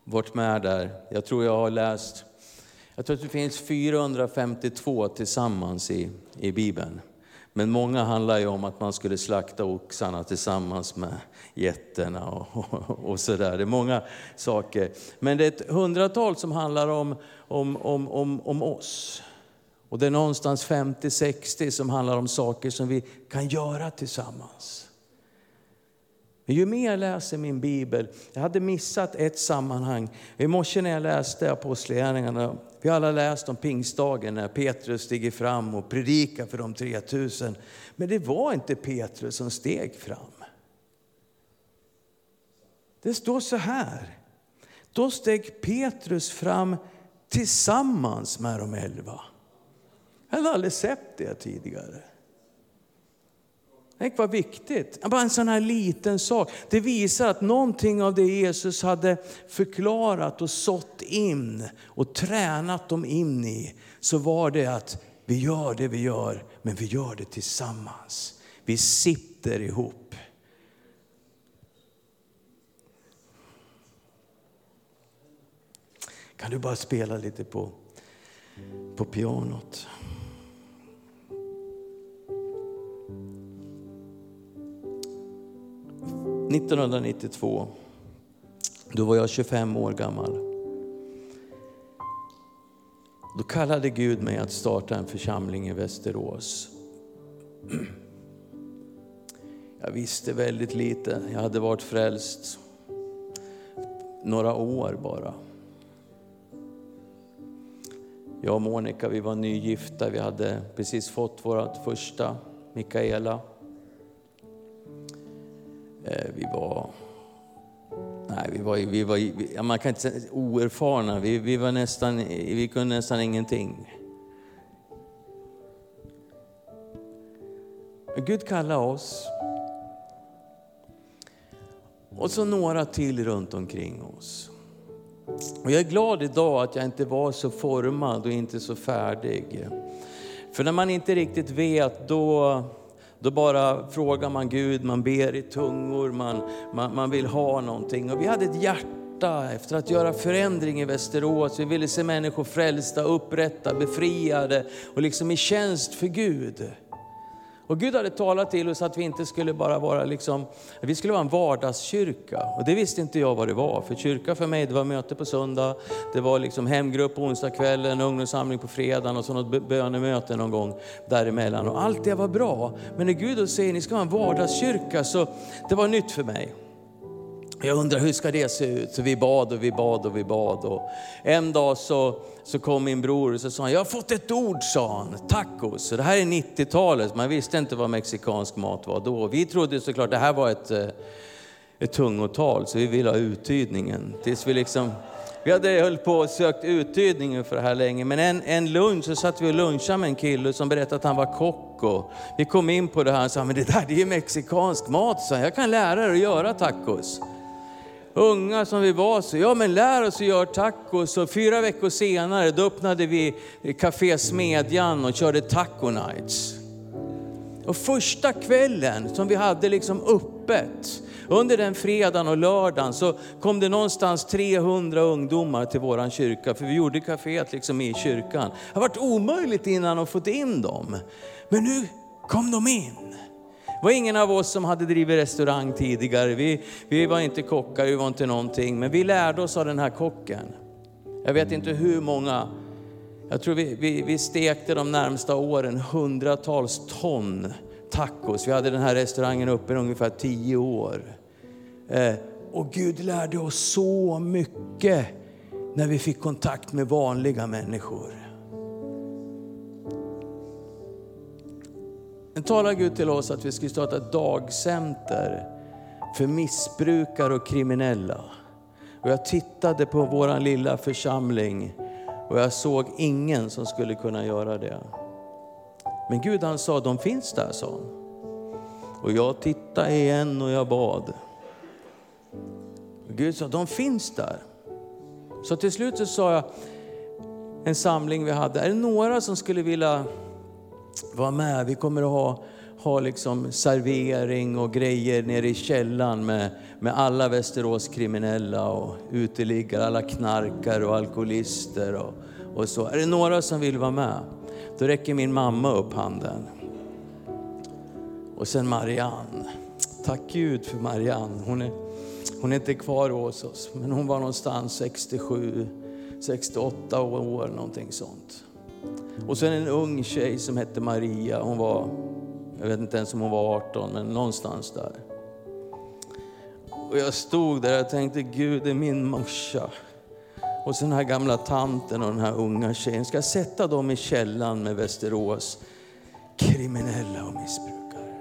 varit med där. Jag tror jag har läst jag tror att det finns 452 tillsammans i, i Bibeln. Men många handlar ju om att man skulle slakta oxarna tillsammans med getterna och, och, och sådär. Det är många saker. Men det är ett hundratal som handlar om, om, om, om, om oss. Och det är någonstans 50-60 som handlar om saker som vi kan göra tillsammans. Men ju mer jag läser min bibel, jag hade missat ett sammanhang. I morse när jag läste Apostlagärningarna, vi har alla läst om pingstdagen när Petrus stiger fram och predikar för de 3000. Men det var inte Petrus som steg fram. Det står så här. Då steg Petrus fram tillsammans med de elva. Jag hade aldrig sett det tidigare. Tänk vad viktigt. Bara en sån här liten sak. Det visar att någonting av det Jesus hade förklarat och sått in och tränat dem in i, så var det att vi gör det vi gör, men vi gör det tillsammans. Vi sitter ihop. Kan du bara spela lite på, på pianot? 1992, då var jag 25 år gammal. Då kallade Gud mig att starta en församling i Västerås. Jag visste väldigt lite. Jag hade varit frälst några år bara. Jag och Monica vi var nygifta. Vi hade precis fått vårt första, Mikaela. Eh, vi var, Nej, vi var, vi var vi, man kan inte säga oerfarna. Vi, vi, var nästan, vi kunde nästan ingenting. Men Gud kallade oss. Och så några till runt omkring oss. Och jag är glad idag att jag inte var så formad och inte så färdig. För när man inte riktigt vet, då, då bara frågar man Gud, man ber i tungor, man, man, man vill ha någonting. Och vi hade ett hjärta efter att göra förändring i Västerås. Vi ville se människor frälsta, upprätta, befriade och liksom i tjänst för Gud. Och Gud hade talat till oss att vi inte skulle bara vara liksom, vi skulle vara en vardagskyrka. Och det visste inte jag vad det var. För kyrka för mig, det var möte på söndag, det var liksom hemgrupp på onsdagskvällen, ungdomssamling på fredagen och så något bönemöte någon gång däremellan. Och allt det var bra. Men när Gud då säger, ni ska vara en vardagskyrka, så det var nytt för mig. Jag undrar hur ska det se ut? Så vi bad och vi bad och vi bad. Och en dag så, så kom min bror och så sa han, jag har fått ett ord, sa han, tacos. det här är 90-talet, man visste inte vad mexikansk mat var då. Vi trodde såklart det här var ett, eh, ett tungotal, så vi ville ha uttydningen. Tills vi liksom, vi hade hållit på och sökt uttydningen för det här länge, men en, en lunch så satt vi och lunchade med en kille som berättade att han var kock. Och vi kom in på det här och sa, men det där det är ju mexikansk mat, så jag kan lära er att göra tacos unga som vi var så, ja men lär oss att göra tacos. Och fyra veckor senare då öppnade vi Café Smedjan och körde taco nights. Och första kvällen som vi hade liksom öppet, under den fredagen och lördagen så kom det någonstans 300 ungdomar till våran kyrka, för vi gjorde kaféet liksom i kyrkan. Det har varit omöjligt innan att få in dem. Men nu kom de in. Det var ingen av oss som hade drivit restaurang tidigare. Vi, vi var inte kockar, vi var inte någonting. Men vi lärde oss av den här kocken. Jag vet inte hur många, jag tror vi, vi, vi stekte de närmsta åren hundratals ton tacos. Vi hade den här restaurangen uppe i ungefär tio år. Eh, och Gud lärde oss så mycket när vi fick kontakt med vanliga människor. Sen talar Gud till oss att vi ska starta ett dagcenter för missbrukare och kriminella. Och jag tittade på vår lilla församling och jag såg ingen som skulle kunna göra det. Men Gud han sa, de finns där sa han. Och jag tittade igen och jag bad. Och Gud sa, de finns där. Så till slut så sa jag, en samling vi hade, är det några som skulle vilja var med. Vi kommer att ha, ha liksom servering och grejer nere i källan med, med alla Västerås kriminella och uteliggare, alla knarkare och alkoholister och, och så. Är det några som vill vara med? Då räcker min mamma upp handen. Och sen Marianne. Tack Gud för Marianne. Hon är, hon är inte kvar hos oss, men hon var någonstans 67, 68 år, någonting sånt. Och sen en ung tjej som hette Maria. Hon var, jag vet inte ens om hon var 18, men någonstans där. Och jag stod där och tänkte, Gud det är min morsa. Och sen den här gamla tanten och den här unga tjejen. Ska jag sätta dem i källan med Västerås kriminella och missbrukare?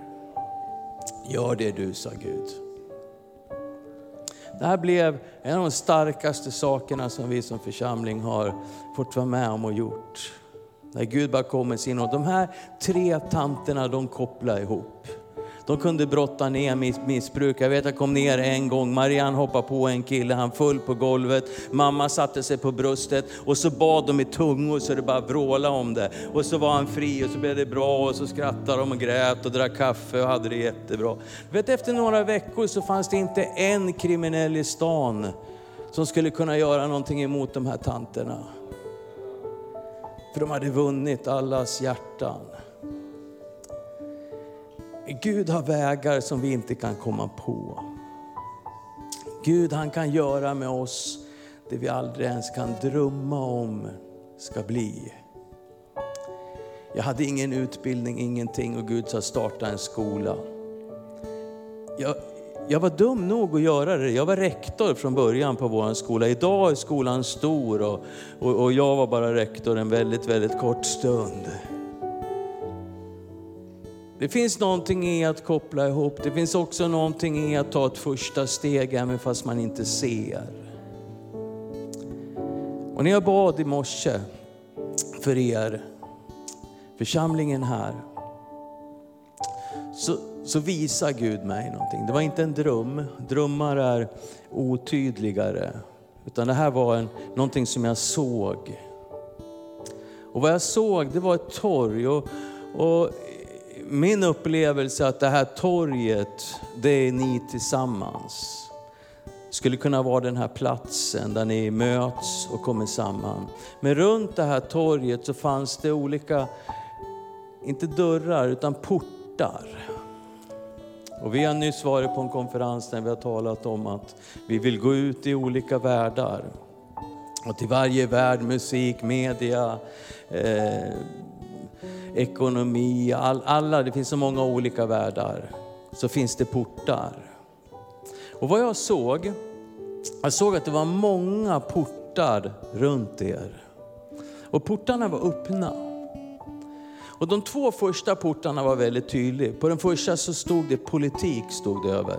Gör det du, sa Gud. Det här blev en av de starkaste sakerna som vi som församling har fått vara med om och gjort. När Gud bara kom med sin och De här tre tanterna de kopplade ihop. De kunde brotta ner missbruk. Jag vet jag kom ner en gång, Marianne hoppade på en kille, han föll på golvet. Mamma satte sig på bröstet och så bad de i tungor så det bara vrålade om det. Och så var han fri och så blev det bra och så skrattade de och grät och drack kaffe och hade det jättebra. Vet efter några veckor så fanns det inte en kriminell i stan som skulle kunna göra någonting emot de här tanterna. För de hade vunnit allas hjärtan. Gud har vägar som vi inte kan komma på. Gud han kan göra med oss det vi aldrig ens kan drömma om ska bli. Jag hade ingen utbildning, ingenting och Gud sa starta en skola. Jag, jag var dum nog att göra det. Jag var rektor från början på vår skola. Idag är skolan stor och, och, och jag var bara rektor en väldigt, väldigt kort stund. Det finns någonting i att koppla ihop. Det finns också någonting i att ta ett första steg även fast man inte ser. Och när jag bad i morse för er, församlingen här, så, så visar Gud mig någonting. Det var inte en dröm. Drömmar är otydligare. Utan det här var en, någonting som jag såg. Och vad jag såg det var ett torg. Och, och min upplevelse att det här torget, det är ni tillsammans. Skulle kunna vara den här platsen där ni möts och kommer samman. Men runt det här torget så fanns det olika, inte dörrar utan portar. Och vi har nyss varit på en konferens där vi har talat om att vi vill gå ut i olika världar. Och till varje värld, musik, media, eh, ekonomi, all, alla, det finns så många olika världar. Så finns det portar. Och vad jag såg, jag såg att det var många portar runt er. Och portarna var öppna. Och de två första portarna var väldigt tydliga. På den första så stod det politik, stod det över.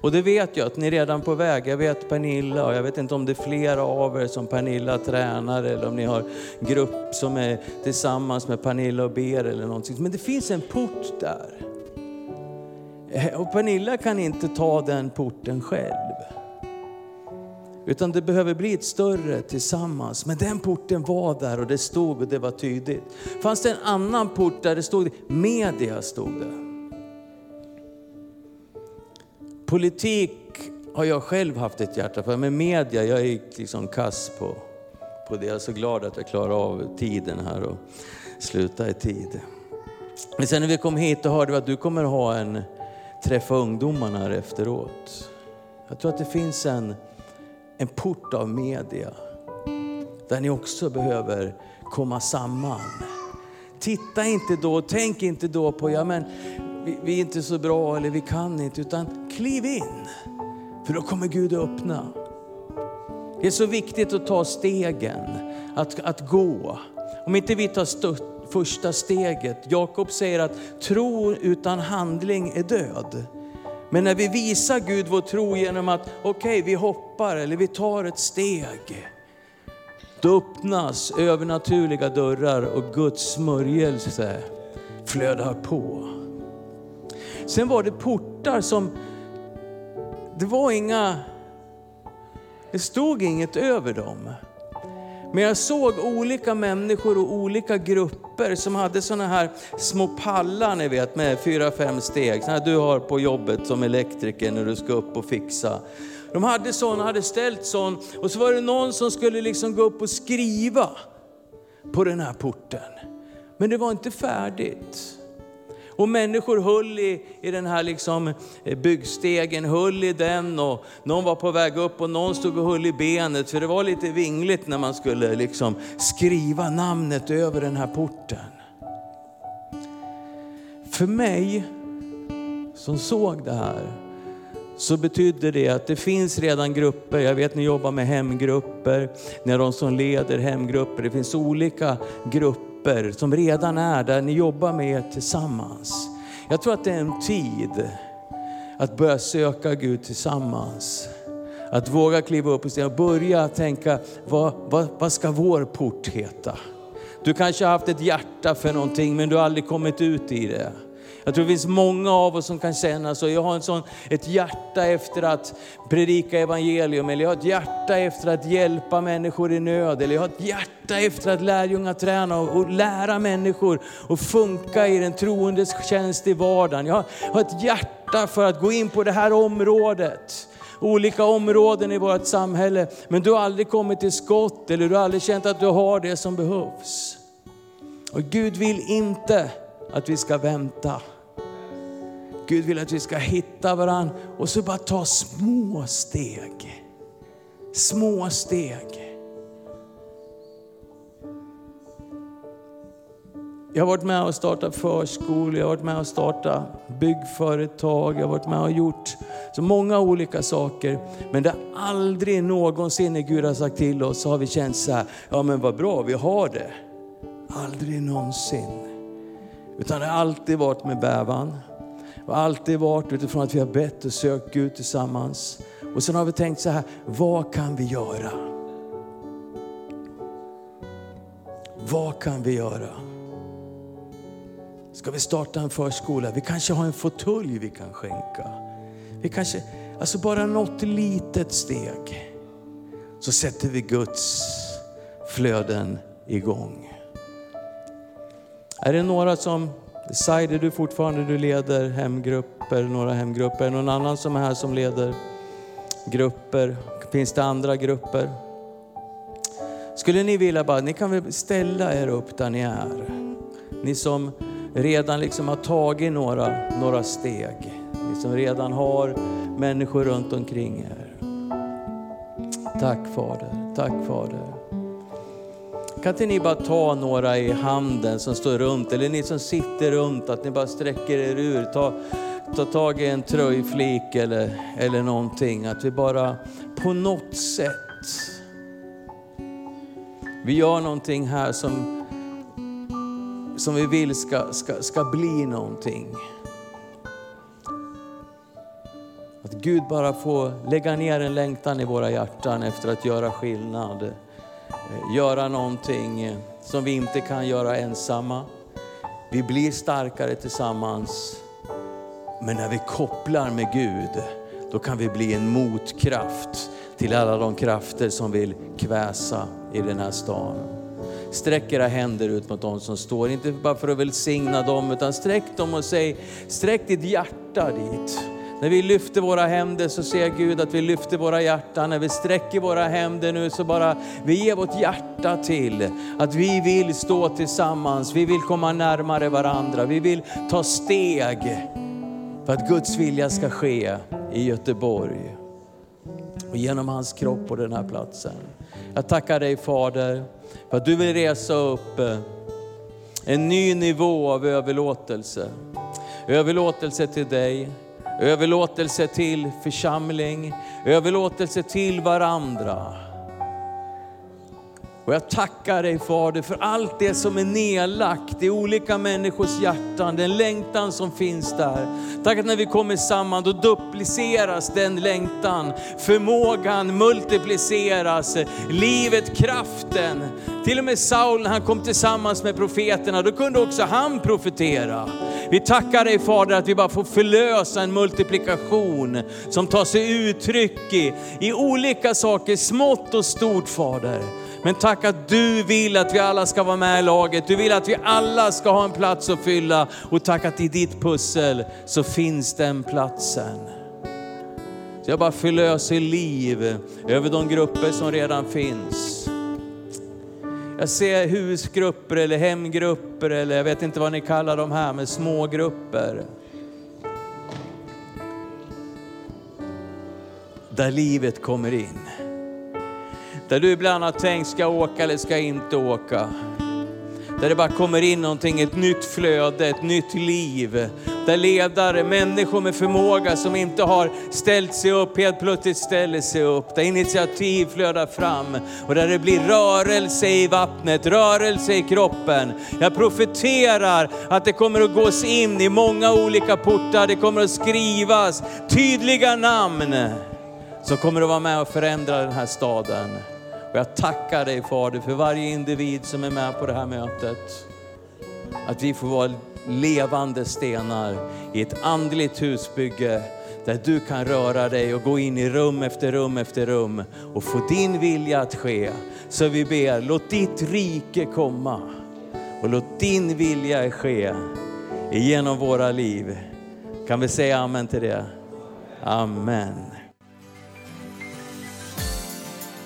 Och det vet jag att ni är redan på väg. Jag vet Pernilla och jag vet inte om det är flera av er som Pernilla tränar eller om ni har grupp som är tillsammans med Pernilla och ber eller någonting. Men det finns en port där. Eh, och Pernilla kan inte ta den porten själv. Utan det behöver bli ett större tillsammans. Men den porten var där och det stod och det var tydligt. Fanns det en annan port där det stod media stod det. Politik har jag själv haft ett hjärta för, men media, jag är liksom kass på, på det. Jag är så glad att jag klarar av tiden här och sluta i tid. Men sen när vi kom hit och hörde vi att du kommer ha en träffa ungdomarna här efteråt. Jag tror att det finns en, en port av media där ni också behöver komma samman. Titta inte då, tänk inte då på, ja men vi, vi är inte så bra eller vi kan inte, utan kliv in. För då kommer Gud att öppna. Det är så viktigt att ta stegen, att, att gå. Om inte vi tar stött, första steget. Jakob säger att tro utan handling är död. Men när vi visar Gud vår tro genom att, okej okay, vi hoppar eller vi tar ett steg. Då öppnas övernaturliga dörrar och Guds smörjelse flödar på. Sen var det portar som, det var inga, det stod inget över dem. Men jag såg olika människor och olika grupper som hade sådana här små pallar ni vet med fyra, fem steg. Såna du har på jobbet som elektriker när du ska upp och fixa. De hade sån, hade ställt sån och så var det någon som skulle liksom gå upp och skriva på den här porten. Men det var inte färdigt. Och människor höll i, i den här liksom eh, byggstegen, höll i den och någon var på väg upp och någon stod och höll i benet. För det var lite vingligt när man skulle liksom skriva namnet över den här porten. För mig som såg det här så betydde det att det finns redan grupper. Jag vet ni jobbar med hemgrupper, ni har de som leder hemgrupper. Det finns olika grupper grupper som redan är där ni jobbar med er tillsammans. Jag tror att det är en tid att börja söka Gud tillsammans. Att våga kliva upp och säga, börja tänka, vad, vad, vad ska vår port heta? Du kanske har haft ett hjärta för någonting men du har aldrig kommit ut i det. Jag tror det finns många av oss som kan känna så. Jag har en sån, ett hjärta efter att predika evangelium, eller jag har ett hjärta efter att hjälpa människor i nöd, eller jag har ett hjärta efter att lärjunga träna och, och lära människor att funka i den troendes tjänst i vardagen. Jag har ett hjärta för att gå in på det här området olika områden i vårt samhälle. Men du har aldrig kommit till skott eller du har aldrig känt att du har det som behövs. Och Gud vill inte att vi ska vänta. Gud vill att vi ska hitta varandra och så bara ta små steg. Små steg. Jag har varit med och startat förskolor, jag har varit med och startat byggföretag, jag har varit med och gjort så många olika saker. Men det har aldrig någonsin när Gud har sagt till oss så har vi känt så här, ja men vad bra vi har det. Aldrig någonsin. Utan det har alltid varit med bävan. Det har alltid varit utifrån att vi har bett och sökt Gud tillsammans. Och sen har vi tänkt så här, vad kan vi göra? Vad kan vi göra? Ska vi starta en förskola? Vi kanske har en fåtölj vi kan skänka. Vi kanske, alltså bara något litet steg. Så sätter vi Guds flöden igång. Är det några som, Saide du fortfarande, du leder hemgrupper, några hemgrupper. Är det någon annan som är här som leder grupper? Finns det andra grupper? Skulle ni vilja bara, ni kan väl ställa er upp där ni är. Ni som redan liksom har tagit några, några steg. Ni som redan har människor runt omkring er. Tack Fader, tack Fader. Kan inte ni bara ta några i handen som står runt, eller ni som sitter runt, att ni bara sträcker er ur. Ta, ta tag i en tröjflik eller, eller någonting. Att vi bara på något sätt, vi gör någonting här som, som vi vill ska, ska, ska bli någonting. Att Gud bara får lägga ner en längtan i våra hjärtan efter att göra skillnad. Eh, göra någonting eh, som vi inte kan göra ensamma. Vi blir starkare tillsammans. Men när vi kopplar med Gud, då kan vi bli en motkraft till alla de krafter som vill kväsa i den här staden. Sträck era händer ut mot dem som står, inte bara för att välsigna dem, utan sträck dem och säg, sträck ditt hjärta dit. När vi lyfter våra händer så ser Gud att vi lyfter våra hjärtan. När vi sträcker våra händer nu så bara, vi ger vårt hjärta till att vi vill stå tillsammans. Vi vill komma närmare varandra. Vi vill ta steg för att Guds vilja ska ske i Göteborg och genom hans kropp på den här platsen. Jag tackar dig Fader för att du vill resa upp en ny nivå av överlåtelse. Överlåtelse till dig, överlåtelse till församling, överlåtelse till varandra. Och jag tackar dig Fader för allt det som är nedlagt i olika människors hjärtan, den längtan som finns där. Tack att när vi kommer samman då dupliceras den längtan, förmågan multipliceras, livet, kraften. Till och med Saul när han kom tillsammans med profeterna, då kunde också han profetera. Vi tackar dig Fader att vi bara får förlösa en multiplikation som tar sig uttryck i, i olika saker, smått och stort Fader. Men tack att du vill att vi alla ska vara med i laget. Du vill att vi alla ska ha en plats att fylla. Och tack att i ditt pussel så finns den platsen. Så jag bara förlöser liv över de grupper som redan finns. Jag ser husgrupper eller hemgrupper eller jag vet inte vad ni kallar dem här, men smågrupper. Där livet kommer in. Där du ibland har tänkt, ska jag åka eller ska jag inte åka? Där det bara kommer in någonting, ett nytt flöde, ett nytt liv. Där ledare, människor med förmåga som inte har ställt sig upp, helt plötsligt ställer sig upp. Där initiativ flödar fram och där det blir rörelse i vattnet, rörelse i kroppen. Jag profeterar att det kommer att gås in i många olika portar, det kommer att skrivas tydliga namn som kommer att vara med och förändra den här staden. Och jag tackar dig Fader för varje individ som är med på det här mötet. Att vi får vara levande stenar i ett andligt husbygge där du kan röra dig och gå in i rum efter rum efter rum och få din vilja att ske. Så vi ber, låt ditt rike komma och låt din vilja ske genom våra liv. Kan vi säga amen till det? Amen.